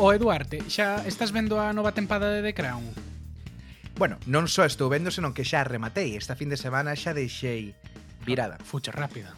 O Eduarte, xa estás vendo a nova tempada de The Crown? Bueno, non só estou vendo, senón que xa rematei. Esta fin de semana xa deixei virada. Ah, fucha rápida.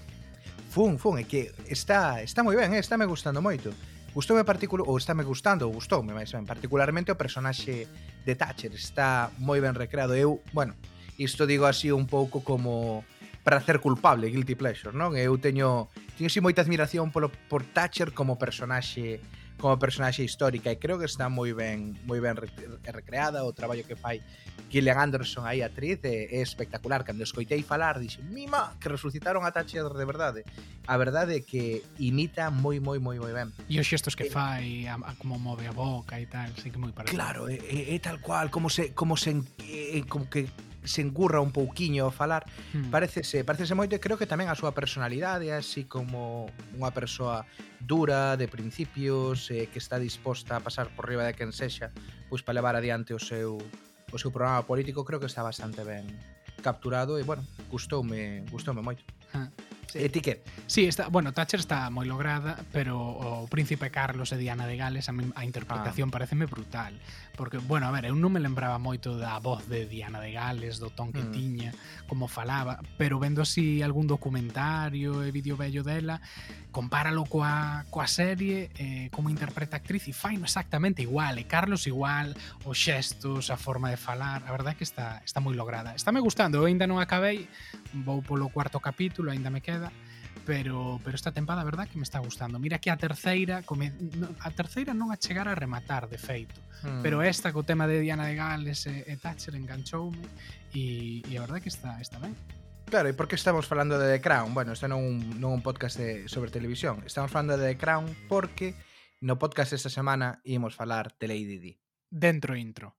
Fun, fun, é que está, está moi ben, eh? está me gustando moito. Gustoume particular ou está me gustando, ou gustoume máis ben particularmente o personaxe de Thatcher, está moi ben recreado. Eu, bueno, isto digo así un pouco como para ser culpable, guilty pleasure, non? Eu teño teño así moita admiración polo por Thatcher como personaxe como personaxe histórica e creo que está moi ben moi ben recreada o traballo que fai Gillian Anderson aí atriz é, é espectacular. Cando escoitei falar dixe mima que resucitaron a Thatcher de verdade a verdade é que imita moi moi moi moi ben. E os xestos que eh, fai a, a, como move a boca e tal sí que moi parecido. Claro é, é, é tal cual como se como se é, eh, eh, como que se encurra un pouquiño a falar, hmm. parecese, parecese moito e creo que tamén a súa personalidade, así como unha persoa dura, de principios, eh, que está disposta a pasar por riba de quen sexa, pois para levar adiante o seu o seu programa político, creo que está bastante ben capturado e, bueno, gustoume, gustoume moito. Hmm. Sí. Eh, e ti que? Sí, está, bueno, Thatcher está moi lograda, pero o príncipe Carlos e Diana de Gales a, min, a interpretación ah. pareceme brutal, porque bueno, a ver, eu non me lembraba moito da voz de Diana de Gales, do ton que mm. tiña, como falaba, pero vendo así algún documentario e vídeo bello dela, compáralo coa, coa serie, eh, como interpreta a actriz e fai exactamente igual, e Carlos igual, os xestos, a forma de falar, a verdade é que está está moi lograda. Está me gustando, eu ainda non acabei, vou polo cuarto capítulo, ainda me queda pero pero esta tempada a verdad que me está gustando. Mira que a terceira come, a terceira non a chegar a rematar de feito, mm. pero esta co tema de Diana de Gales e, e Thatcher enganchoume e, e a verdad que está está ben. Claro, e por que estamos falando de The Crown? Bueno, este non un, non un podcast de, sobre televisión. Estamos falando de The Crown porque no podcast esta semana ímos falar de Lady Di. Dentro intro.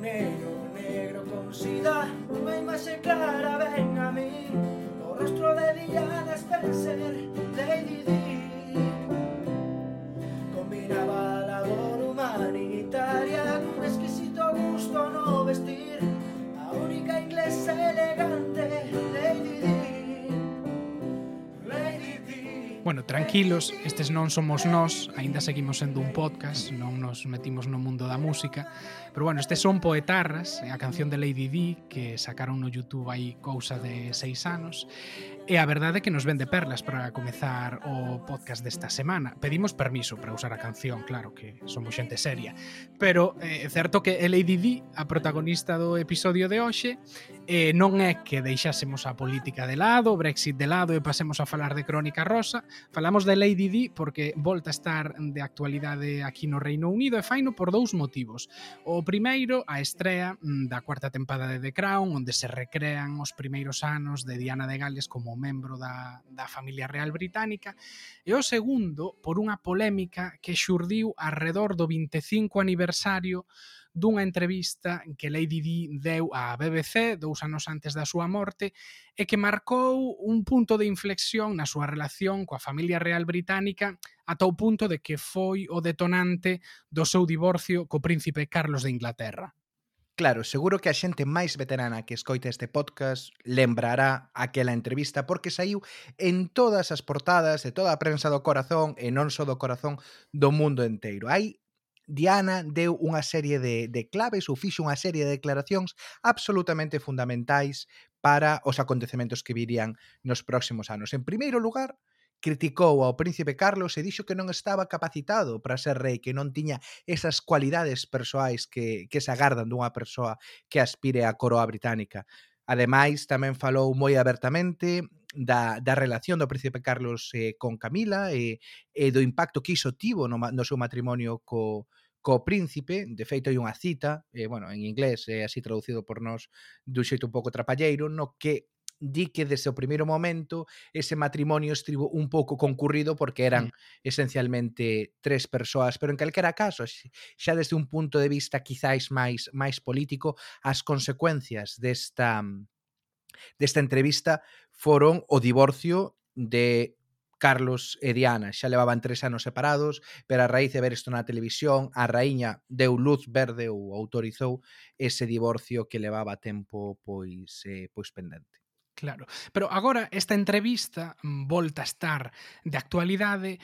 Negro, negro con sida, vai máis e clara ven a mí. Rostro de Diana Spencer, Lady Di. Combinaba a labor humanitaria con un exquisito gusto no vestir. La única inglesa elegante, Lady Di. Bueno, tranquilos, estes non somos nós, aínda seguimos sendo un podcast, non nos metimos no mundo da música. Pero bueno, este son Poetarras, eh, a canción de Lady Di, que sacaron no YouTube aí cousa de seis anos. E a verdade é que nos vende perlas para comezar o podcast desta semana. Pedimos permiso para usar a canción, claro que somos xente seria, pero eh, é eh, certo que Lady Di, a protagonista do episodio de hoxe, eh, non é que deixásemos a política de lado, o Brexit de lado e pasemos a falar de Crónica Rosa. Falamos de Lady Di porque volta a estar de actualidade aquí no Reino Unido e faino por dous motivos. O primeiro, a estrea mm, da cuarta tempada de The Crown, onde se recrean os primeiros anos de Diana de Gales como membro da, da familia real británica, e o segundo por unha polémica que xurdiu arredor do 25 aniversario dunha entrevista que Lady Di deu á BBC dous anos antes da súa morte e que marcou un punto de inflexión na súa relación coa familia real británica ata o punto de que foi o detonante do seu divorcio co príncipe Carlos de Inglaterra. Claro, seguro que a xente máis veterana que escoita este podcast lembrará aquela entrevista porque saiu en todas as portadas de toda a prensa do corazón e non só do corazón do mundo enteiro. Hai Diana deu unha serie de, de claves ou fixo unha serie de declaracións absolutamente fundamentais para os acontecementos que virían nos próximos anos. En primeiro lugar, criticou ao príncipe Carlos e dixo que non estaba capacitado para ser rei, que non tiña esas cualidades persoais que, que se agardan dunha persoa que aspire á coroa británica. Ademais, tamén falou moi abertamente da, da relación do príncipe Carlos eh, con Camila e, e do impacto que iso tivo no, no seu matrimonio co, co príncipe, de feito hai unha cita, eh, bueno, en inglés é eh, así traducido por nós dun xeito un pouco trapalleiro, no que di que desde o primeiro momento ese matrimonio estivo un pouco concurrido porque eran mm. esencialmente tres persoas, pero en calquera caso, xa desde un punto de vista quizáis máis máis político, as consecuencias desta desta entrevista foron o divorcio de Carlos e Diana. Xa levaban tres anos separados, pero a raíz de ver isto na televisión, a raíña deu luz verde ou autorizou ese divorcio que levaba tempo pois eh, pois pendente. Claro. Pero agora esta entrevista mm, volta a estar de actualidade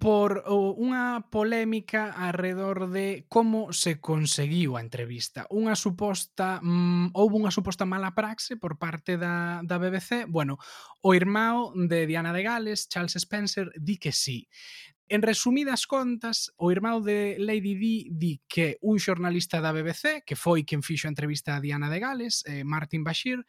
por unha polémica arredor de como se conseguiu a entrevista. Unha suposta mm, houve unha suposta mala praxe por parte da, da BBC. Bueno, o irmão de Diana de Gales, Charles Spencer, di que sí. En resumidas contas, o irmão de Lady Di di que un xornalista da BBC, que foi quen fixo a entrevista a Diana de Gales, eh, Martin Bashir,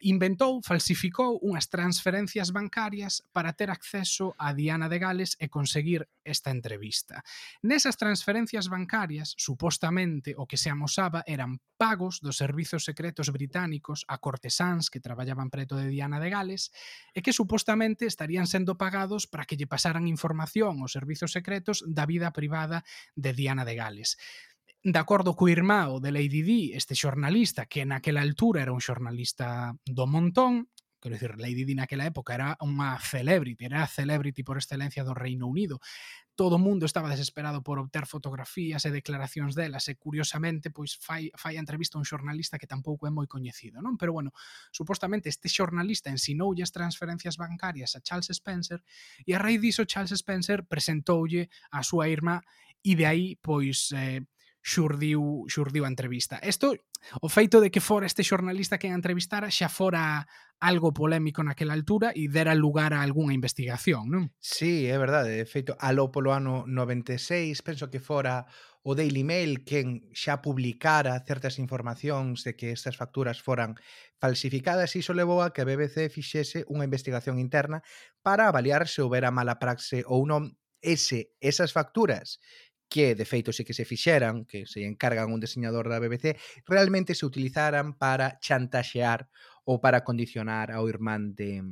inventou, falsificou unhas transferencias bancarias para ter acceso a Diana de Gales e conseguir esta entrevista. Nesas transferencias bancarias, supostamente, o que se amosaba eran pagos dos servizos secretos británicos a cortesáns que traballaban preto de Diana de Gales e que supostamente estarían sendo pagados para que lle pasaran información aos servizos secretos da vida privada de Diana de Gales de acordo co irmão de Lady Di, este xornalista, que naquela altura era un xornalista do montón, quero dicir, Lady Di naquela época era unha celebrity, era a celebrity por excelencia do Reino Unido. Todo o mundo estaba desesperado por obter fotografías e declaracións delas e curiosamente pois fai, fai a entrevista a un xornalista que tampouco é moi coñecido, non? Pero bueno, supostamente este xornalista ensinoulle as transferencias bancarias a Charles Spencer e a raíz diso Charles Spencer presentoulle a súa irmá e de aí pois eh, xurdiu, xurdiu a entrevista. Isto, o feito de que fora este xornalista que a entrevistara xa fora algo polémico naquela altura e dera lugar a algunha investigación, non? Sí, é verdade. De feito, aló polo ano 96, penso que fora o Daily Mail quen xa publicara certas informacións de que estas facturas foran falsificadas e iso levou a que a BBC fixese unha investigación interna para avaliar se houbera mala praxe ou non ese, esas facturas que de feito se que se fixeran, que se encargan un diseñador da BBC, realmente se utilizaran para chantaxear ou para condicionar ao irmán de,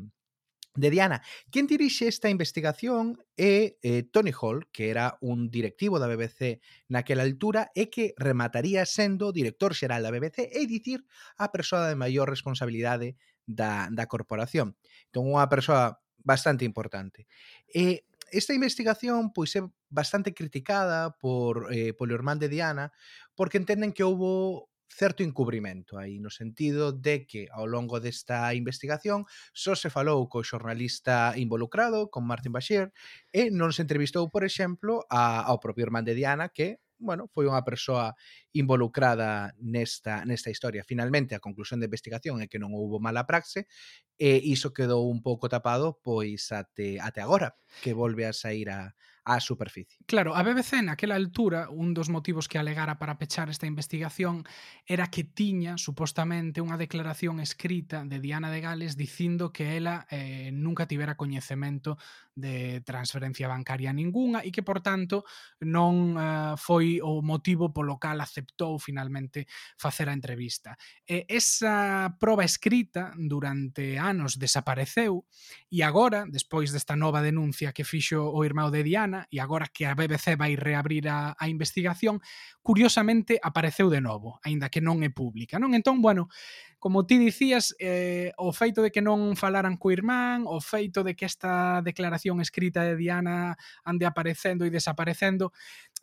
de Diana. Quen dirixe esta investigación é eh, Tony Hall, que era un directivo da BBC naquela altura e que remataría sendo director xeral da BBC, e dicir a persoa de maior responsabilidade da, da corporación. Entón, unha persoa bastante importante. E esta investigación pois é bastante criticada por eh, polo irmán de Diana porque entenden que houbo certo encubrimento aí no sentido de que ao longo desta investigación só se falou co xornalista involucrado, con Martin Bashir, e eh, non se entrevistou, por exemplo, a, ao propio irmán de Diana que bueno, foi unha persoa involucrada nesta, nesta historia. Finalmente, a conclusión da investigación é que non houbo mala praxe e iso quedou un pouco tapado pois ate, ate agora, que volve a sair a, á superficie. Claro, a BBC naquela altura, un dos motivos que alegara para pechar esta investigación era que tiña supostamente unha declaración escrita de Diana de Gales dicindo que ela eh, nunca tivera coñecemento de transferencia bancaria ningunha e que, por tanto, non eh, foi o motivo polo cal aceptou finalmente facer a entrevista. E esa proba escrita durante anos desapareceu e agora, despois desta nova denuncia que fixo o irmão de Diana, semana e agora que a BBC vai reabrir a, a investigación, curiosamente apareceu de novo, aínda que non é pública, non? Entón, bueno, como ti dicías, eh, o feito de que non falaran co irmán, o feito de que esta declaración escrita de Diana ande aparecendo e desaparecendo,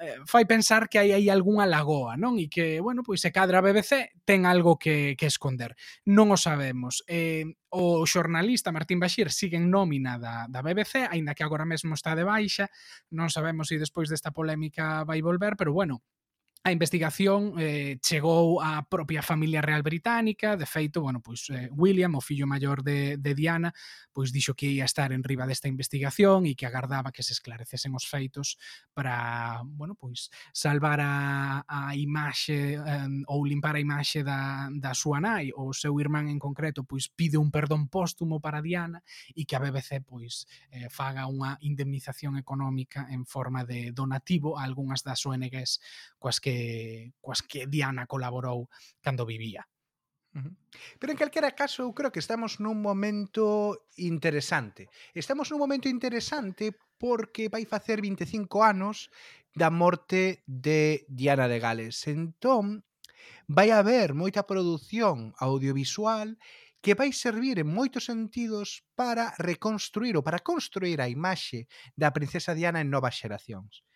eh, fai pensar que hai aí algunha lagoa, non? E que, bueno, pois se cadra a BBC ten algo que, que esconder. Non o sabemos. Eh, o xornalista Martín Bashir sigue en nómina da, da BBC, aínda que agora mesmo está de baixa, non sabemos se despois desta polémica vai volver, pero bueno, A investigación eh, chegou á propia familia real británica, de feito, bueno, pois eh, William, o fillo maior de, de Diana, pois dixo que ia estar en riba desta investigación e que agardaba que se esclarecesen os feitos para, bueno, pois salvar a, a imaxe eh, ou limpar a imaxe da, da súa nai, o seu irmán en concreto, pois pide un perdón póstumo para Diana e que a BBC pois eh, faga unha indemnización económica en forma de donativo a algunhas das ONGs coas que Eh, coas que Diana colaborou cando vivía. Pero en calquera caso, eu creo que estamos nun momento interesante. Estamos nun momento interesante porque vai facer 25 anos da morte de Diana de Gales. Entón, vai haber moita produción audiovisual que vai servir en moitos sentidos para reconstruir ou para construir a imaxe da princesa Diana en novas xeracións.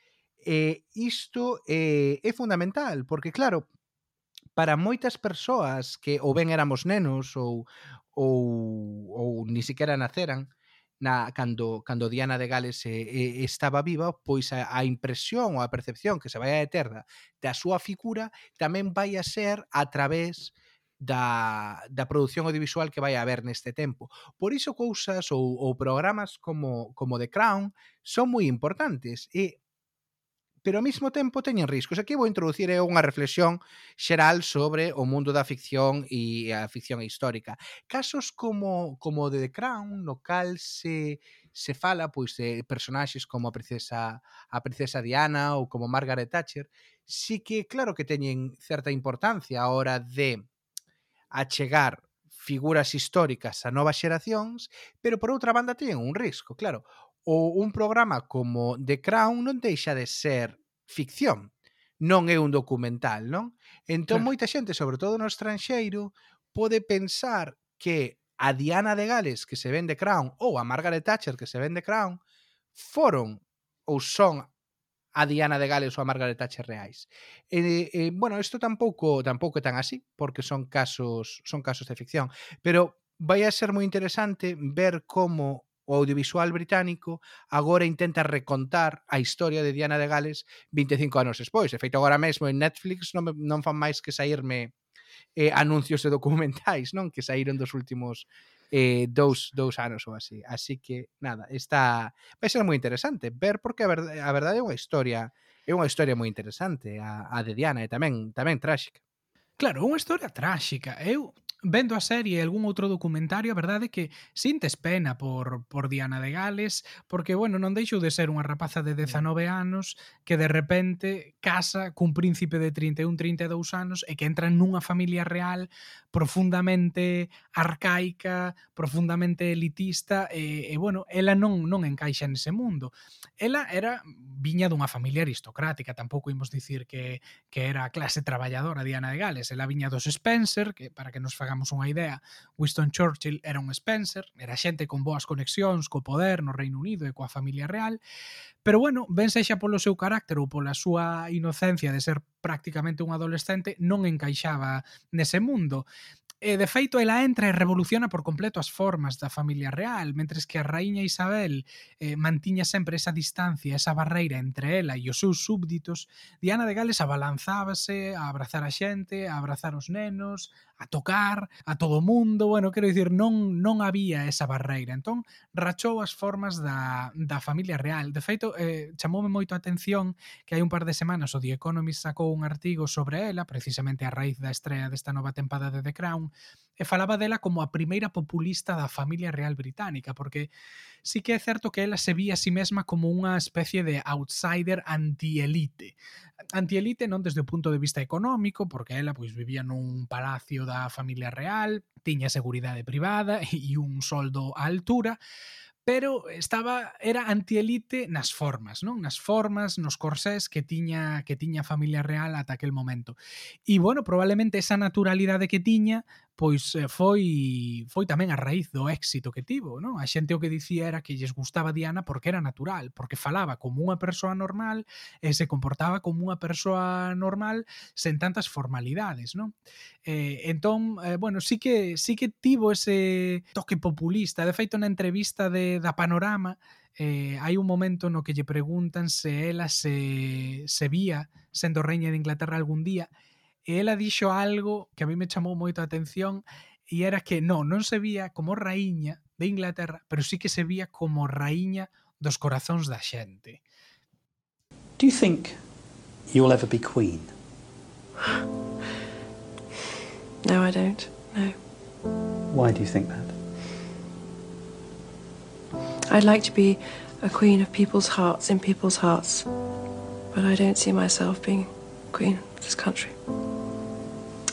E isto é, é fundamental, porque claro, para moitas persoas que ou ben éramos nenos ou, ou, ou ni siquiera naceran, na cando cando Diana de Gales eh, eh, estaba viva, pois a, a impresión ou a percepción que se vai a eterna da súa figura tamén vai a ser a través da, da produción audiovisual que vai a haber neste tempo. Por iso cousas ou, ou programas como, como The Crown son moi importantes e pero ao mesmo tempo teñen riscos. Aquí vou introducir eh, unha reflexión xeral sobre o mundo da ficción e a ficción histórica. Casos como como de The Crown, no cal se se fala pois de personaxes como a princesa a princesa Diana ou como Margaret Thatcher, sí si que claro que teñen certa importancia a hora de achegar figuras históricas a novas xeracións, pero por outra banda teñen un risco, claro o un programa como The Crown non deixa de ser ficción, non é un documental, non? Entón moita xente, sobre todo no estranxeiro, pode pensar que a Diana de Gales que se vende Crown ou a Margaret Thatcher que se vende Crown foron ou son a Diana de Gales ou a Margaret Thatcher reais. E, e bueno, isto tampouco tampouco é tan así, porque son casos son casos de ficción, pero vai a ser moi interesante ver como o audiovisual británico agora intenta recontar a historia de Diana de Gales 25 anos despois. De feito, agora mesmo en Netflix non, me, non fan máis que saírme eh, anuncios de documentais, non? Que saíron dos últimos eh, dous, dous anos ou así. Así que, nada, está... vai ser moi interesante ver porque a verdade, a verdade é unha historia é unha historia moi interesante a, a de Diana e tamén tamén tráxica. Claro, unha historia tráxica. Eu vendo a serie e algún outro documentario, a verdade é que sintes pena por, por Diana de Gales, porque, bueno, non deixou de ser unha rapaza de 19 anos que de repente casa cun príncipe de 31-32 anos e que entra nunha familia real profundamente arcaica, profundamente elitista, e, e bueno, ela non, non encaixa nese mundo. Ela era viña dunha familia aristocrática, tampouco imos dicir que, que era a clase traballadora Diana de Gales, ela viña dos Spencer, que para que nos faga fagamos unha idea, Winston Churchill era un Spencer, era xente con boas conexións co poder no Reino Unido e coa familia real, pero bueno, ben sexa polo seu carácter ou pola súa inocencia de ser prácticamente un adolescente, non encaixaba nese mundo. E, de feito, ela entra e revoluciona por completo as formas da familia real, mentres que a raíña Isabel eh, mantiña sempre esa distancia, esa barreira entre ela e os seus súbditos, Diana de Gales abalanzábase a abrazar a xente, a abrazar os nenos, a tocar a todo o mundo, bueno, quero dicir, non non había esa barreira. Entón, rachou as formas da, da familia real. De feito, eh, chamoume moito a atención que hai un par de semanas o The Economist sacou un artigo sobre ela, precisamente a raíz da estrela desta nova tempada de The Crown, e falaba dela como a primeira populista da familia real británica, porque sí que é certo que ela se vía a sí mesma como unha especie de outsider anti-elite. Anti-elite non desde o punto de vista económico, porque ela pois vivía nun palacio da familia real, tiña seguridade privada e un soldo á altura, pero estaba era antielite nas formas, non? Nas formas, nos corsés que tiña que tiña a familia real ata aquel momento. E bueno, probablemente esa naturalidade que tiña pois eh, foi foi tamén a raíz do éxito que tivo, non? A xente o que dicía era que lles gustaba Diana porque era natural, porque falaba como unha persoa normal e se comportaba como unha persoa normal sen tantas formalidades, non? Eh, entón, eh, bueno, sí que sí que tivo ese toque populista. De feito, na entrevista de da Panorama, eh, hai un momento no que lle preguntan se ela se, se vía sendo reina de Inglaterra algún día ela dixo algo que a mí me chamou moito a atención e era que non, non se vía como raíña de Inglaterra, pero sí que se vía como raíña dos corazóns da xente. Do you think you'll ever be queen? No, I don't. No. Why do you think that? I'd like to be a queen of people's hearts in people's hearts, but I don't see myself being queen of this country.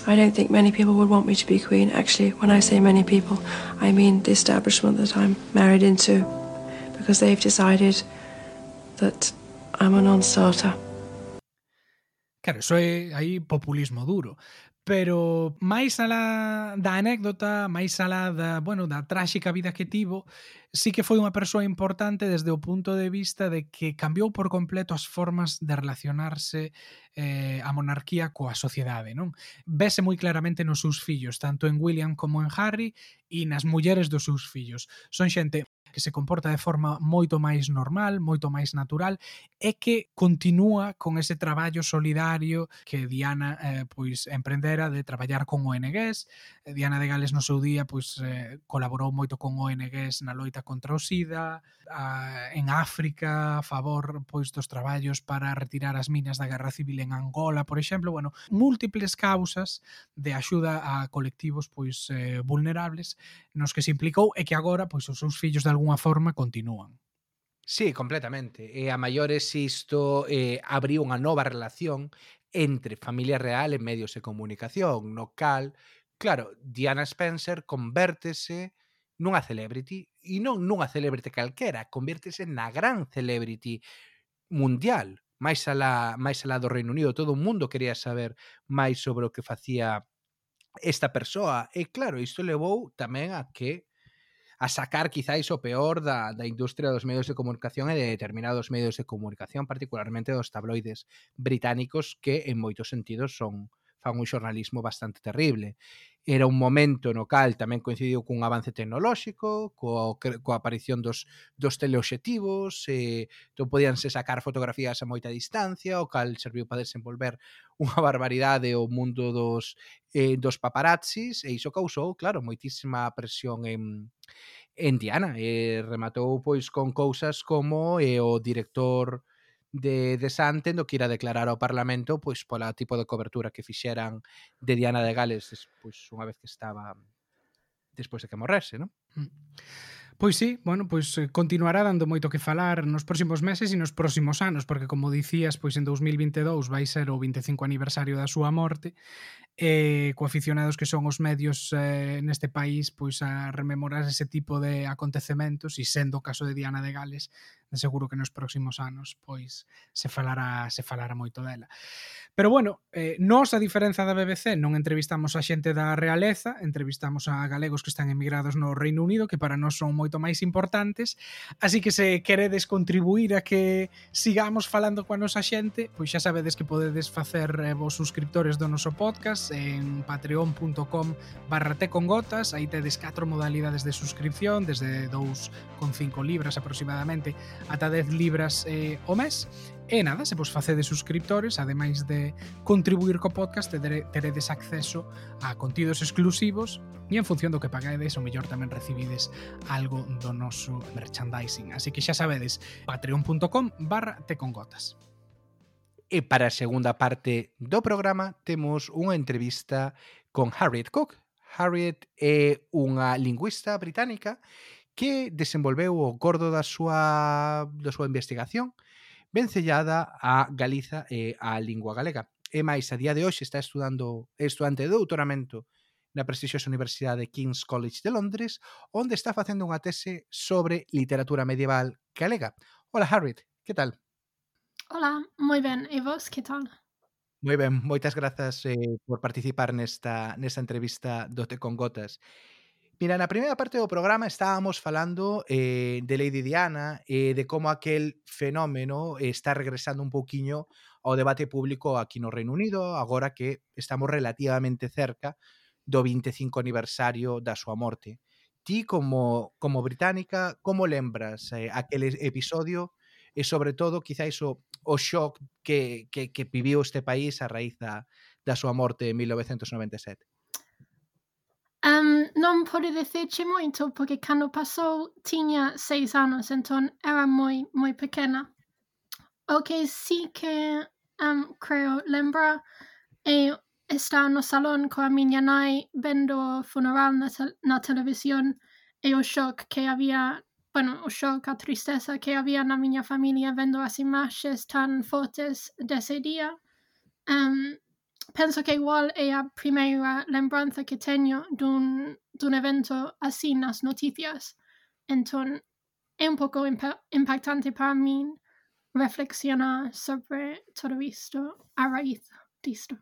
I don't think many people would want me to be queen. Actually, when I say many people, I mean the establishment that I'm married into, because they've decided that I'm a non-starter. Claro, eso é aí populismo duro. pero máis alá da anécdota, máis alá da, bueno, da tráxica vida que tivo, sí que foi unha persoa importante desde o punto de vista de que cambiou por completo as formas de relacionarse eh, a monarquía coa sociedade, non? Vese moi claramente nos seus fillos, tanto en William como en Harry, e nas mulleres dos seus fillos. Son xente que se comporta de forma moito máis normal, moito máis natural, e que continúa con ese traballo solidario que Diana eh, pois emprendera de traballar con ONGs. Eh, Diana de Gales no seu día pois eh, colaborou moito con ONGs na loita contra o SIDA, a, en África, a favor pois dos traballos para retirar as minas da Guerra Civil en Angola, por exemplo, bueno, múltiples causas de axuda a colectivos pois eh, vulnerables nos que se implicou e que agora pois os seus fillos de algún algunha forma continúan. Sí, completamente. E a maiores isto eh, abriu unha nova relación entre familia real e medios de comunicación, no cal, claro, Diana Spencer convértese nunha celebrity e non nunha celebrity calquera, convértese na gran celebrity mundial, máis alá, máis alá do Reino Unido, todo o mundo quería saber máis sobre o que facía esta persoa. E claro, isto levou tamén a que a sacar quizáis o peor da, da industria dos medios de comunicación e de determinados medios de comunicación, particularmente dos tabloides británicos que en moitos sentidos son fan un xornalismo bastante terrible era un momento no cal tamén coincidiu cun avance tecnolóxico, co, coa aparición dos, dos teleobxectivos, eh, to entón podíanse sacar fotografías a moita distancia, o cal serviu para desenvolver unha barbaridade o mundo dos, eh, dos paparazzis, e iso causou, claro, moitísima presión en, en Diana. E eh, rematou pois con cousas como eh, o director de, de Sante do que ir a declarar ao Parlamento pois pola tipo de cobertura que fixeran de Diana de Gales pois unha vez que estaba despois de que morrese, non? Mm. Pois sí, bueno, pois eh, continuará dando moito que falar nos próximos meses e nos próximos anos, porque como dicías, pois en 2022 vai ser o 25 aniversario da súa morte, e co aficionados que son os medios eh, neste país pois a rememorar ese tipo de acontecementos e sendo o caso de Diana de Gales, de seguro que nos próximos anos pois se falará se falará moito dela. Pero bueno, eh, nós a diferenza da BBC non entrevistamos a xente da realeza, entrevistamos a galegos que están emigrados no Reino Unido que para nós son moi moito máis importantes, así que se queredes contribuir a que sigamos falando coa nosa xente, pois xa sabedes que podedes facer eh, vos suscriptores do noso podcast en patreon.com barra tecongotas, aí tedes catro modalidades de suscripción, desde 2,5 libras aproximadamente ata 10 libras eh, o mes, E nada, se vos facedes suscriptores, ademais de contribuir co podcast, teredes acceso a contidos exclusivos e en función do que pagades, o mellor tamén recibides algo do noso merchandising. Así que xa sabedes, patreon.com barra tecongotas. E para a segunda parte do programa temos unha entrevista con Harriet Cook. Harriet é unha lingüista británica que desenvolveu o gordo da súa, da súa investigación vencellada a Galiza e a lingua galega. E máis, a día de hoxe está estudando estudante de doutoramento na prestixiosa Universidade de King's College de Londres, onde está facendo unha tese sobre literatura medieval galega. Hola, Harriet, que tal? Hola, moi ben, e vos, que tal? Moi ben, moitas grazas eh, por participar nesta, nesta entrevista do Te con Gotas. Mira, na primeira parte do programa estábamos falando eh, de Lady Diana e eh, de como aquel fenómeno está regresando un pouquiño ao debate público aquí no Reino Unido, agora que estamos relativamente cerca do 25 aniversario da súa morte. Ti, como, como británica, como lembras eh, aquel episodio e, sobre todo, quizáis o, o shock que, que, que viviu este país a raíz da, da súa morte en 1997? Um, non pode dicirche moito porque cando pasou tiña seis anos, entón era moi moi pequena. O que sí que um, creo lembra é estar no salón coa miña nai vendo o funeral na, te na televisión e o shock que había bueno, o shock, a tristeza que había na miña familia vendo as imaxes tan fortes dese día. Um, ehm, penso que igual é a primeira lembranza que teño dun, dun evento así nas noticias. Entón, é un pouco imp impactante para min reflexionar sobre todo isto a raíz disto.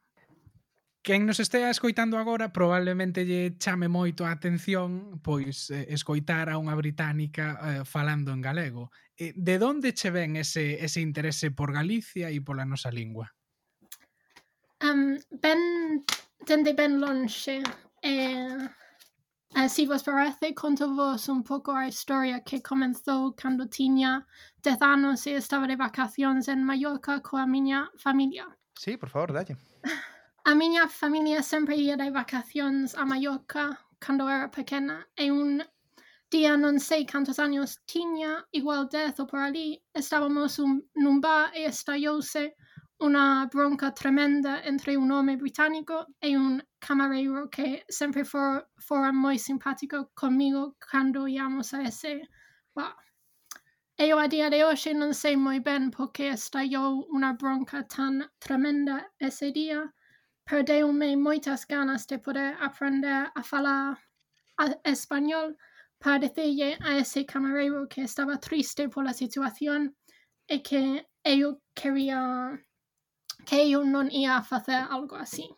Quen nos estea escoitando agora probablemente lle chame moito a atención pois eh, escoitar a unha británica eh, falando en galego. Eh, de onde che ven ese, ese interese por Galicia e pola nosa lingua? Um, ben, dende ben Lonche, eh, así vos parece, conto vos un pouco a historia que comenzou cando tiña 10 anos e estaba de vacacións en Mallorca coa miña familia. Sí, por favor, dalle. A miña familia sempre ia de vacacións a Mallorca cando era pequena e un día non sei cantos anos tiña, igual 10 ou por ali, estábamos un, nun bar e estallouse una bronca tremenda entre un hombre británico e un camarero que for, fora moi simpático conmigo cando íamos a ese bar. Eu a día de hoxe non sei moi ben porque estallou unha bronca tan tremenda ese día. Perdeu-me moitas ganas de poder aprender a falar a español para decirle a ese camarero que estaba triste por la situación e que eu quería que yo no iba a hacer algo así.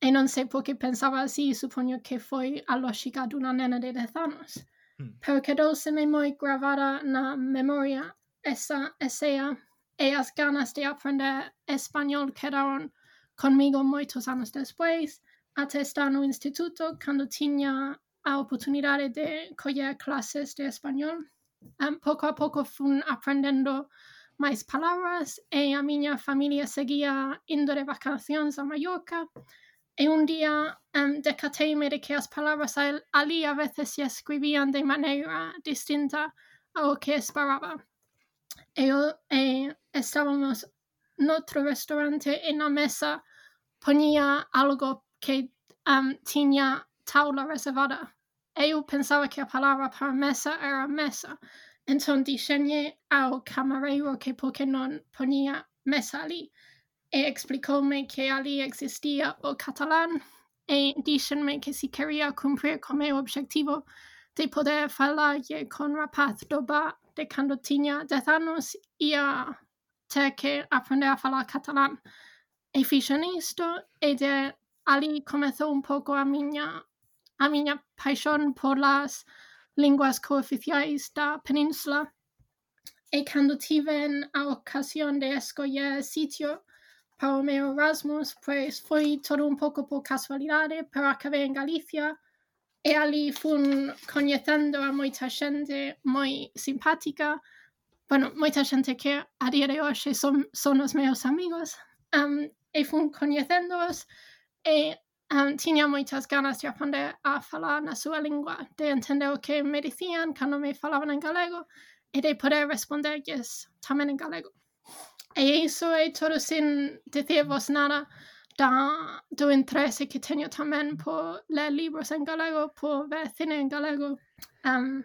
Y no sé por qué pensaba así, supongo que fue a lógica de una nena de 10 años. Mm. Pero quedóseme muy grabada en la memoria esa escena. Ellas ganas de aprender español quedaron conmigo muchos años después, hasta estar en un instituto cuando tenía a oportunidad de coger clases de español. Um, poco a poco fui aprendiendo máis palabras e a miña familia seguía indo de vacacións a Mallorca e un día um, decateime de que as palabras ali a veces se escribían de maneira distinta ao que esperaba. E, e estábamos noutro restaurante e na mesa ponía algo que um, tiña taula reservada. Eu pensaba que a palabra para mesa era mesa, Entón dixenlle ao camareiro que por que non ponía mesa ali e explicoume que ali existía o catalán e dixenme que si quería cumprir co meu objetivo de poder falarlle con rapaz do de cando tiña 10 anos ia ter que aprender a falar catalán. E fixen isto e de ali comezou un pouco a miña a miña paixón por las linguas cooficiais da península. E cando tiven a ocasión de escoller sitio. Para o meu Erasmus, pois foi todo un pouco por casualidade, pero acabei en Galicia. E ali fun coñecendo a moita xente moi simpática, bueno, moita xente que a día de hoxe son, son os meus amigos, um, e fun coñecendoos e Ehm, um, tenía muchas ganas de aprender a falar na súa lingua, de entender o que me dicían cando me falaban en galego e de poder responderlles tamén en galego. E iso é todo sin dicirvos nada da, do interese que teño tamén por ler libros en galego, por ver cine en galego. Ehm, um,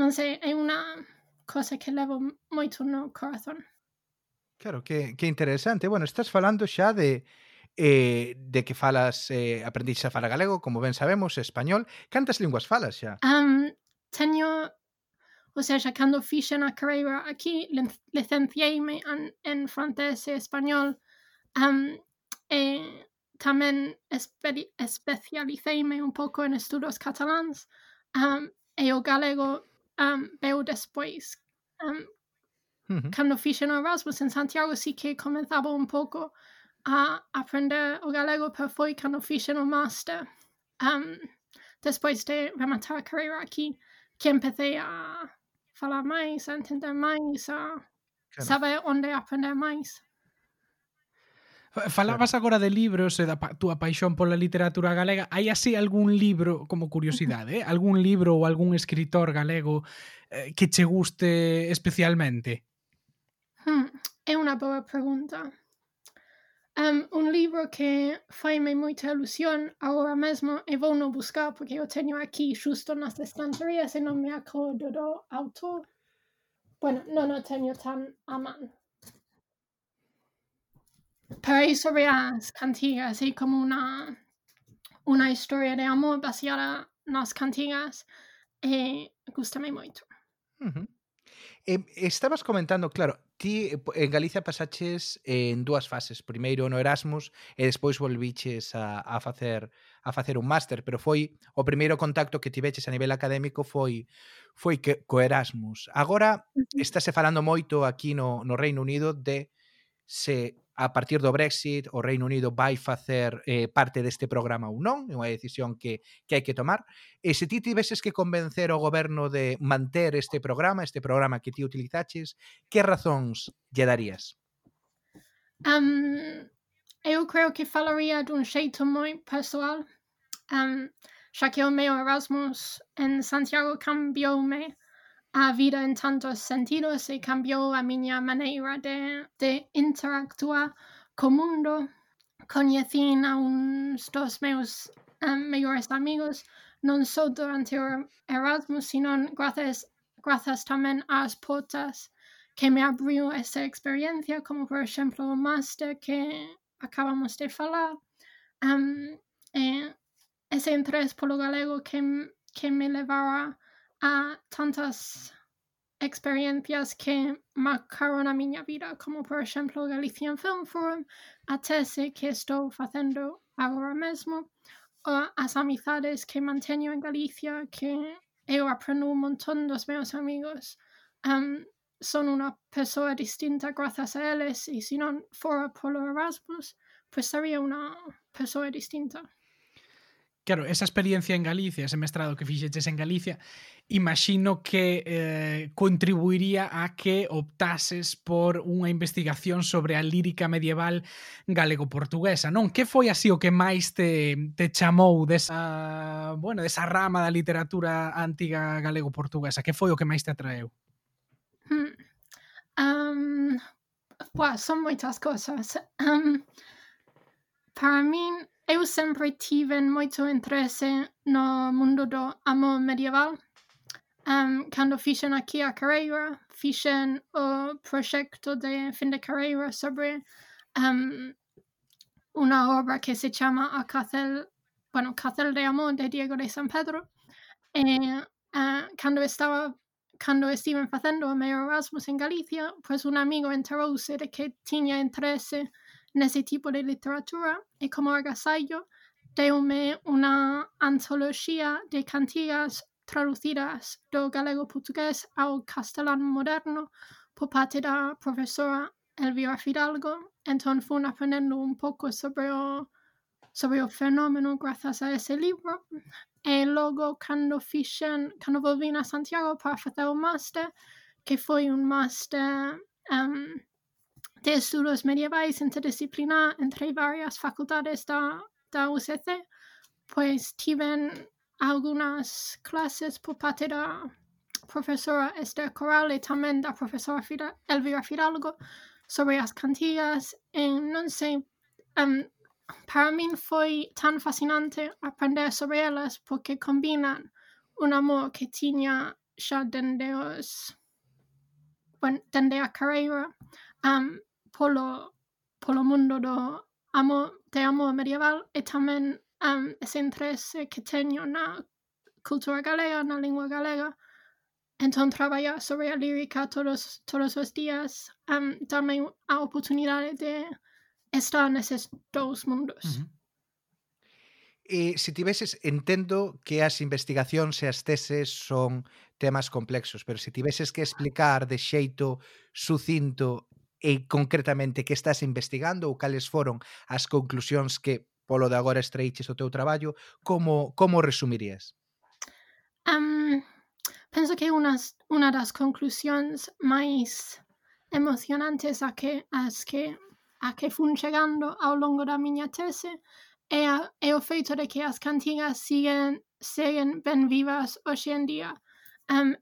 non sei, é unha cosa que levo moito no corazón. Claro, que, que interesante. Bueno, estás falando xa de eh, de que falas, eh, aprendiste a falar galego, como ben sabemos, español. Cantas linguas falas xa? Um, teño, o sea, xa cando fixen a carreira aquí, licenciei-me en, en francés e español, um, e tamén espe especialiceime un pouco en estudos cataláns, um, e o galego um, veu despois. Um, uh -huh. Cando fixen o Erasmus en Santiago, sí que comenzaba un pouco a a aprender o galego pero foi cando fixen o máster. Um, despois de rematar a carreira aquí, que empecé a falar máis, a entender máis, a claro. saber onde aprender máis. Falabas agora de libros e da túa paixón pola literatura galega. Hai así algún libro, como curiosidade, eh? algún libro ou algún escritor galego eh, que che guste especialmente? Hmm, é unha boa pregunta. Um, un libro que faime moita ilusión agora mesmo e vou no buscar porque eu teño aquí xusto nas estanterías e non me acordo do autor. Bueno, non o teño tan a. Pero sobre as cantigas, así como una, una historia de amor baseada nas cantigas, e gustame moito. Uh -huh. Eh, estabas comentando, claro, ti en Galicia pasaches en dúas fases. Primeiro no Erasmus e despois volviches a, a facer a facer un máster, pero foi o primeiro contacto que tiveches a nivel académico foi foi que co Erasmus. Agora estáse falando moito aquí no, no Reino Unido de se a partir do Brexit o Reino Unido vai facer eh, parte deste programa ou non, é unha decisión que, que hai que tomar. E se ti tiveses que convencer o goberno de manter este programa, este programa que ti utilizaches, que razóns lle darías? Um, eu creo que falaría dun xeito moi persoal, um, xa que o meu Erasmus en Santiago cambiou-me a vida en tantos sentidos y cambió a mi manera de, de interactuar con el mundo. Conocí a unos dos meus um, mejores amigos, no solo durante Erasmus, sino gracias, gracias también a las puertas que me abrió esa experiencia, como por ejemplo el máster que acabamos de hablar. Um, eh, ese interés por lo galego que, que me llevara a tantas experiencias que marcaron a miña vida, como por exemplo Galician Film Forum, a tese que estou facendo agora mesmo, as amizades que manteño en Galicia, que eu aprendo un montón dos meus amigos. Um, son unha persoa distinta grazas a eles e se non fora polo Erasmus, pues sería unha persoa distinta. Claro, esa experiencia en Galicia, ese mestrado que fixeches en Galicia, imagino que eh, contribuiría a que optases por unha investigación sobre a lírica medieval galego-portuguesa, non? Que foi así o que máis te, te chamou desa, bueno, desa rama da literatura antiga galego-portuguesa? Que foi o que máis te atraeu? Hmm. Um, well, son moitas cosas. Um, para min, Eu sempre tive moito interese no mundo do amor medieval. Um, cando fixen aquí a carreira, fixen o proxecto de fin de carreira sobre um, unha obra que se chama A Cárcel, bueno, Cárcel de Amor de Diego de San Pedro. E uh, cando estaba cando estiven facendo o meu Erasmus en Galicia, pois un amigo enterouse de que tiña interese Necesité por la literatura y como agasallo deume una antología de cantigas traducidas del galego-portugués al castellano moderno por parte de la profesora Elvira Fidalgo. Entonces fui aprendiendo un poco sobre el, sobre el fenómeno gracias a ese libro. Y luego cuando, fiché, cuando volví a Santiago para hacer un máster, que fue un máster um, de Estudios Medievales Interdisciplinar entre varias facultades de, de UCC, pues tienen algunas clases por parte de profesora Esther Corral y también de la profesora Fira, Elvira Fidalgo sobre las cantillas. Y no sé, um, para mí fue tan fascinante aprender sobre ellas porque combinan un amor que tenía ya desde, los, bueno, desde la carrera um, polo, polo mundo do amo, de amo medieval e tamén um, ese interese que teño na cultura galega, na lingua galega. Entón, traballar sobre a lírica todos, todos os días um, dame a oportunidade de estar neses dous mundos. Uh -huh E se tiveses, entendo que as investigacións e as teses son temas complexos, pero se tiveses que explicar de xeito sucinto e concretamente que estás investigando ou cales foron as conclusións que polo de agora estreiches o teu traballo, como como resumirías? Um, penso que unas, unha das conclusións máis emocionantes a que as que a que fun chegando ao longo da miña tese é, a, é o feito de que as cantigas siguen seguen ben vivas hoxe en día. Um,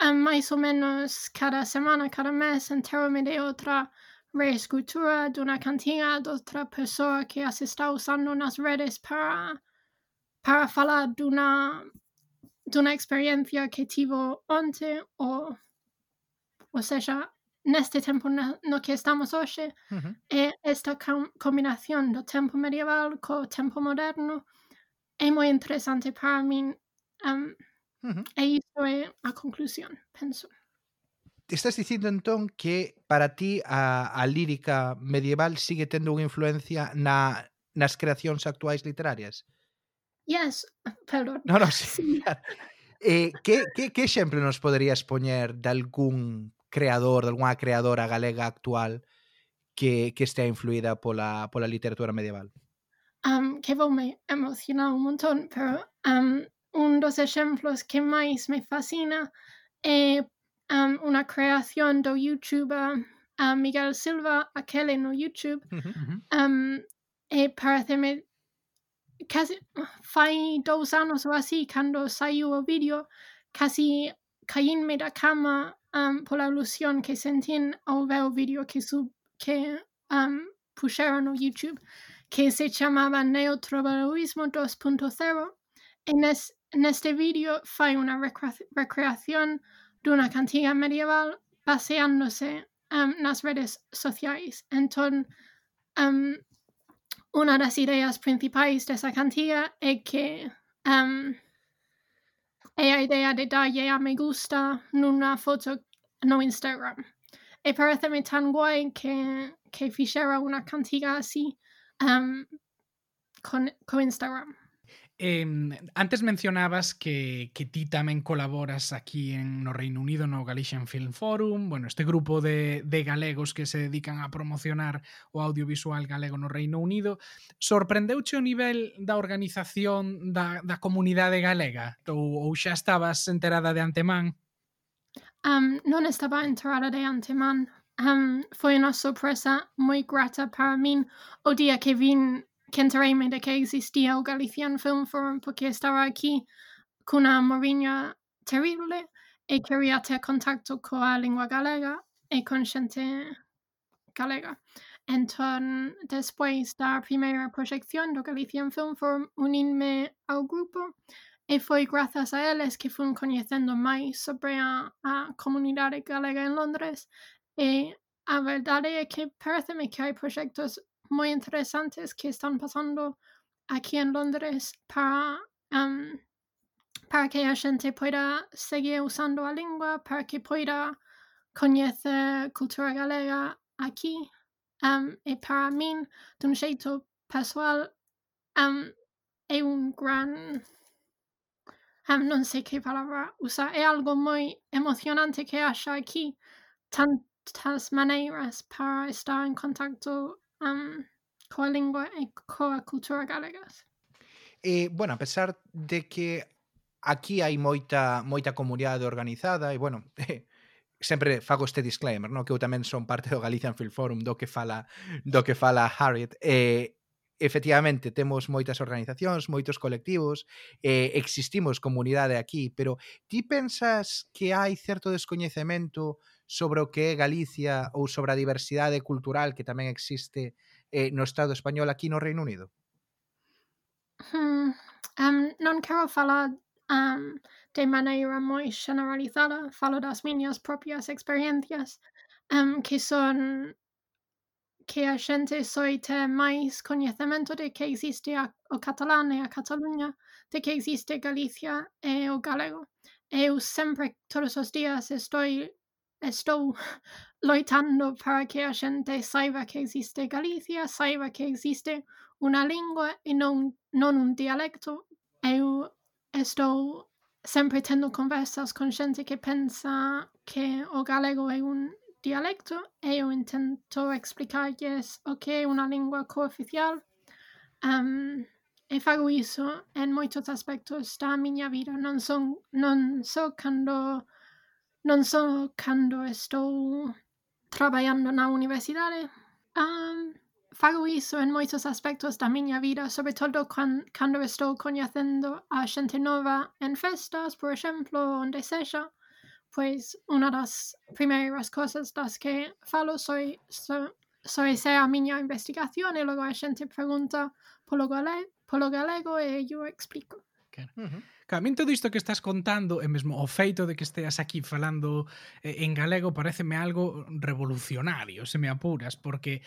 más o menos cada semana, cada mes, entérame de otra reescritura de una cantina, de otra persona que has estado usando unas redes para, para hablar de una, de una experiencia que tuvo antes o, o sea, en este tiempo en no que estamos hoy, uh eh, -huh. esta com combinación de tiempo medieval con tiempo moderno es muy interesante para mí. Um, Uh -huh. E iso é a conclusión, penso. Estás dicindo entón que para ti a, a lírica medieval sigue tendo unha influencia na, nas creacións actuais literarias? Yes, perdón. No, no, sí, sí. Eh, que, que, que exemplo nos poderías poñer de algún creador, de algunha creadora galega actual que, que estea influída pola, pola literatura medieval? Um, que vou me emocionar un montón, pero um, un dos ejemplos que más me fascina es eh, um, una creación de YouTube a uh, Miguel Silva, aquel en YouTube. Um, eh, parece me casi fai dos años o así cuando salió el vídeo, casi caínme de la cama um, por la ilusión que sentí al ver el vídeo que, sub, que pusieron en YouTube, que se llamaba Neotribalismo 2.0. En, es, neste vídeo fai unha recrea recreación dunha cantiga medieval baseándose um, nas redes sociais. Entón, um, unha das ideas principais desa cantiga é que um, é a idea de darlle a me gusta nunha foto no Instagram. E pareceme tan guai que, que fixera unha cantiga así um, con, con Instagram. Eh, antes mencionabas que, que ti tamén colaboras aquí en, no Reino Unido no Galician Film Forum, bueno, este grupo de, de galegos que se dedican a promocionar o audiovisual galego no Reino Unido. Sorprendeuche o nivel da organización da, da comunidade galega? Ou, ou xa estabas enterada de antemán? Um, non estaba enterada de antemán. Um, foi unha sorpresa moi grata para min o día que vin quen terreime de que existía o Galician Film Forum porque estaba aquí cunha moriña terrible e quería ter contacto coa lingua galega e con xente galega. Entón, despois da primeira proxección do Galician Film Forum, uninme ao grupo e foi grazas a eles que fun coñecendo máis sobre a, a comunidade galega en Londres e a verdade é que pareceme que hai proxectos muy interesantes que están pasando aquí en Londres para, em, para que la gente pueda seguir usando la lengua, para que pueda conocer cultura galega aquí. Em, y para mí, de un jeito personal, em, es un gran... no sé qué palabra usar, es algo muy emocionante que haya aquí tantas maneras para estar en contacto um, coa lingua e eh, coa cultura galegas? Eh, bueno, a pesar de que aquí hai moita moita comunidade organizada e bueno, sempre fago este disclaimer, no? que eu tamén son parte do Galician Film Forum do que fala do que fala Harriet. Eh, efectivamente temos moitas organizacións, moitos colectivos, eh, existimos comunidade aquí, pero ti pensas que hai certo descoñecemento sobre o que é Galicia ou sobre a diversidade cultural que tamén existe eh, no Estado español aquí no Reino Unido? Hmm, um, non quero falar um, de maneira moi generalizada, falo das miñas propias experiencias um, que son que a xente soite máis coñecemento de que existe a, o catalán e a Cataluña, de que existe Galicia e o galego. Eu sempre, todos os días, estou Estou loitando para que a xente saiba que existe Galicia, saiba que existe unha lingua e non, non un dialecto. Eu estou sempre tendo conversas con xente que pensa que o galego é un dialecto e eu intento explicarlles o que é unha lingua cooficial um, e fago iso en moitos aspectos da miña vida non son non só so cando Non so cando estou traballando na universidade. Um, ehm, fago iso en moitos aspectos da miña vida, sobre todo can, cando estou coñecendo a xente nova en festas, por exemplo, onde sexa. Pois unha das primeiras cosas das que falo soy, so, soy se a miña investigación e logo a xente pregunta polo galego, polo galego e eu explico. Okay. Uh -huh. Claro, a min todo isto que estás contando, e mesmo o feito de que esteas aquí falando eh, en galego, pareceme algo revolucionario, se me apuras, porque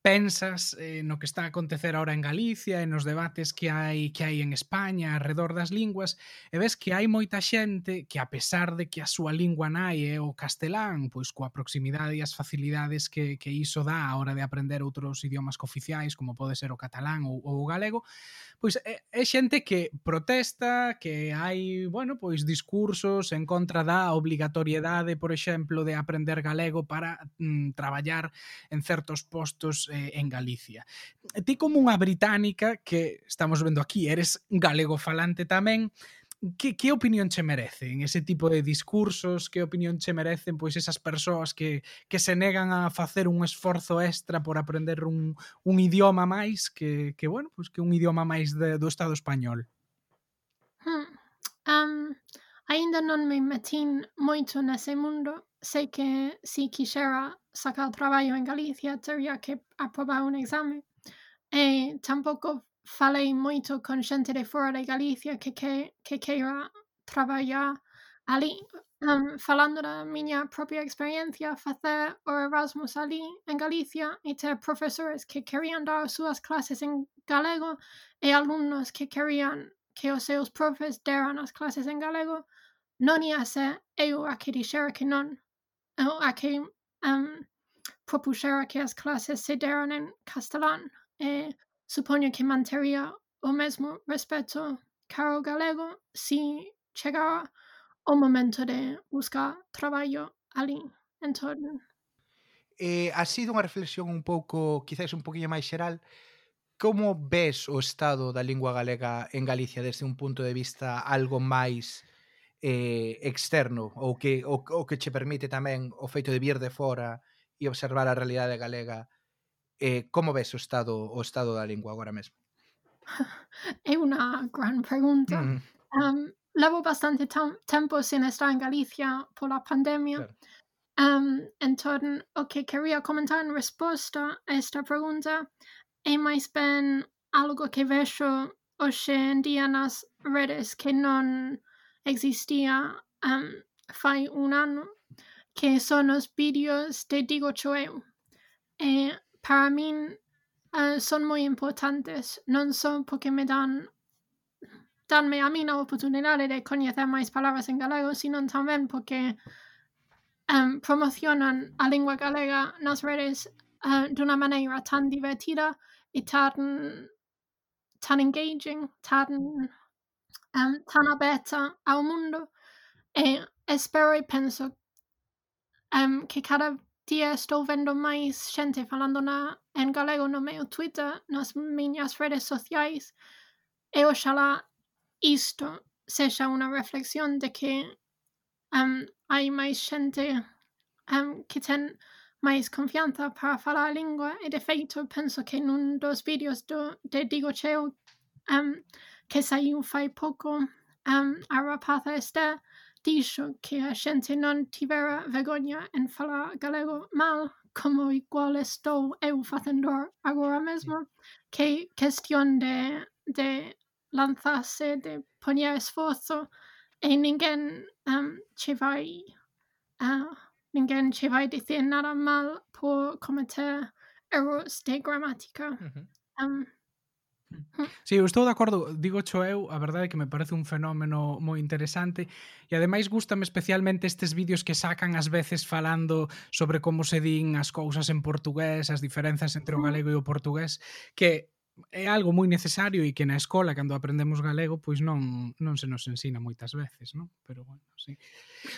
pensas eh, no que está a acontecer ahora en Galicia e nos debates que hai que hai en España alrededor das linguas e ves que hai moita xente que a pesar de que a súa lingua nai é o castelán, pois coa proximidade e as facilidades que, que iso dá a hora de aprender outros idiomas cooficiais como pode ser o catalán ou, ou o galego, pois é, é xente que protesta, que hai, bueno, pois discursos en contra da obligatoriedade, por exemplo, de aprender galego para mm, traballar en certos postos eh, en Galicia. Ti como unha británica que estamos vendo aquí, eres galego falante tamén, que, que opinión che merecen ese tipo de discursos? Que opinión che merecen pois esas persoas que, que se negan a facer un esforzo extra por aprender un, un idioma máis que, que bueno, pois que un idioma máis de, do Estado español? Hmm. Um, ainda non me metín moito nese mundo. Sei que se si quixera sacar traballo en Galicia teria que aprobar un exame. E tampouco falei moito con xente de fora de Galicia que, que, que queira traballar ali um, falando da miña propia experiencia facer o Erasmus ali en Galicia e ter profesores que querían dar as súas clases en galego e alumnos que querían que os seus profes deran as clases en galego non ia ser eu a que dixera que non eu a que um, propuxera que as clases se deran en castelán. E Supoño que mantería o mesmo respecto caro galego si chegara o momento de buscar traballo alí en Torno. Eh, sido unha reflexión un pouco, quizás un poquinho máis xeral, como ves o estado da lingua galega en Galicia desde un punto de vista algo máis eh, externo ou que, o, o que che permite tamén o feito de vir de fora e observar a realidade galega eh, como ves o estado o estado da lingua agora mesmo? É unha gran pregunta. Mm. Um, levo bastante tempo sin estar en Galicia pola pandemia. Claro. Um, entón, o que quería comentar en resposta a esta pregunta é máis ben algo que vexo hoxe en día nas redes que non existía um, fai un ano que son os vídeos de Digo Choeu. E para min uh, son moi importantes, non son porque me dan danme a min a oportunidade de coñecer máis palabras en galego, sino tamén porque um, promocionan a lingua galega nas redes uh, dunha maneira tan divertida e tan tan engaging, tan um, tan aberta ao mundo. E espero e penso um, que cada día estou vendo máis xente falando na en galego no meu Twitter, nas miñas redes sociais, e oxalá isto sexa unha reflexión de que um, hai máis xente um, que ten máis confianza para falar a lingua e de feito penso que nun dos vídeos do, de Digo Cheo um, que saiu fai pouco um, a rapaza está dixo que a xente non tivera vergoña en falar galego mal como igual estou eu facendo agora mesmo que cuestión de, de lanzarse, de poñer esforzo e ninguén um, che vai uh, ninguén che vai dicir nada mal por cometer errores de gramática. Uh -huh. um, Sí, eu estou de acordo, digo cho eu, a verdade é que me parece un fenómeno moi interesante e ademais gustame especialmente estes vídeos que sacan ás veces falando sobre como se din as cousas en portugués, as diferenzas entre o galego e o portugués, que é algo moi necesario e que na escola cando aprendemos galego pois non non se nos ensina moitas veces, non? Pero bueno, sí.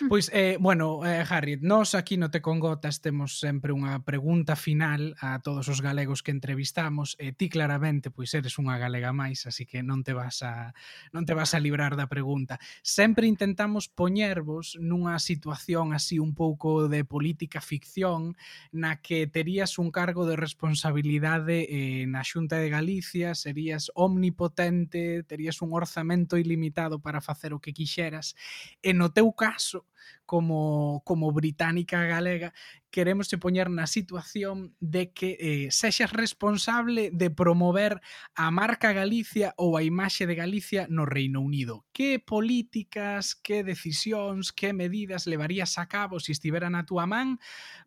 Hmm. Pois eh bueno, eh, Harriet, nós aquí no Te Congotas temos sempre unha pregunta final a todos os galegos que entrevistamos e ti claramente pois eres unha galega máis, así que non te vas a non te vas a librar da pregunta. Sempre intentamos poñervos nunha situación así un pouco de política ficción na que terías un cargo de responsabilidade eh, na Xunta de Galicia Galicia, serías omnipotente, terías un orzamento ilimitado para facer o que quixeras. E no teu caso, como, como británica galega, queremos te poñer na situación de que eh, sexas responsable de promover a marca Galicia ou a imaxe de Galicia no Reino Unido. Que políticas, que decisións, que medidas levarías a cabo se estiveran a túa man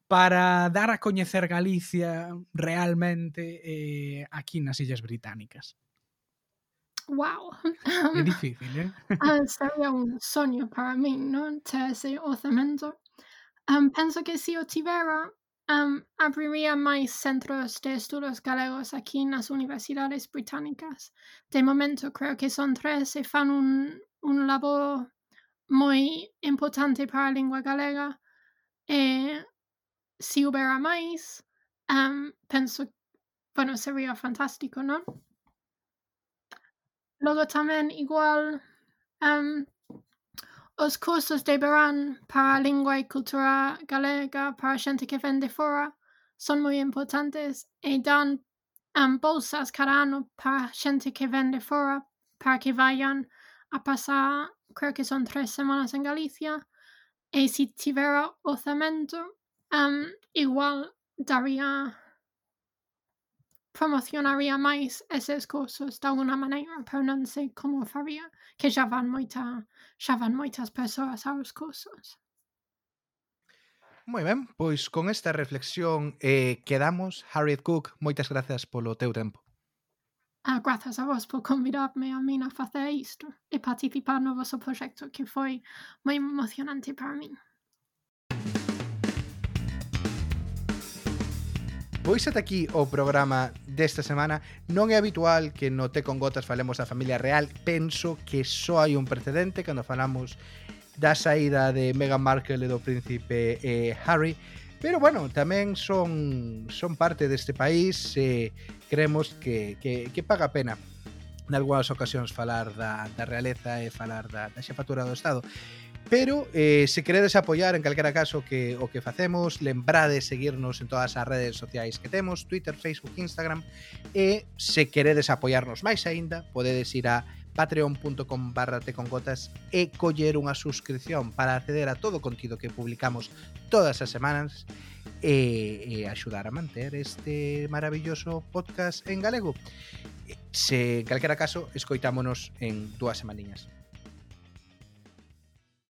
para dar a coñecer Galicia realmente eh, aquí nas Illas Británicas? Wow. É difícil, ¿eh? sería un sueño para mí, ¿no? Tesis o cemento. Um, pienso que si yo tuviera, um, abriría más centros de estudos galegos aquí nas universidades británicas. De momento creo que son tres e fan un, un labor moi importante para la lingua galega. E eh, se hubiera más, um, penso, bueno, sería fantástico, ¿no? Logo tamén igual um, Os cursos de verán para a lingua e cultura galega para a xente que vende fora son moi importantes. E dan um, bolsas cada ano para a xente que vende fora para que vayan a pasar, creo que son tres semanas en Galicia. E si tivera orzamento um, igual daría promocionaría máis eses cursos de alguna maneira, pero non sei como faría, que xa van moita, xa van moitas persoas aos cursos. Moi ben, pois con esta reflexión eh, quedamos. Harriet Cook, moitas grazas polo teu tempo. Ah, grazas a vos por convidarme a min a facer isto e participar no vosso proxecto que foi moi emocionante para min. Pois ata aquí o programa desta semana. Non é habitual que no Té con Gotas falemos da familia real. Penso que só hai un precedente cando falamos da saída de Meghan Markle e do príncipe eh, Harry. Pero bueno, tamén son, son parte deste país e creemos que, que, que paga pena nalgúnas ocasións falar da, da realeza e falar da, da xefatura do Estado pero eh, se queredes apoiar en calquera caso que o que facemos, lembrade seguirnos en todas as redes sociais que temos, Twitter, Facebook, Instagram, e se queredes apoiarnos máis aínda, podedes ir a patreon.com barra tecongotas e coller unha suscripción para acceder a todo o contido que publicamos todas as semanas e, e axudar a manter este maravilloso podcast en galego. Se en calquera caso, escoitámonos en dúas semaniñas.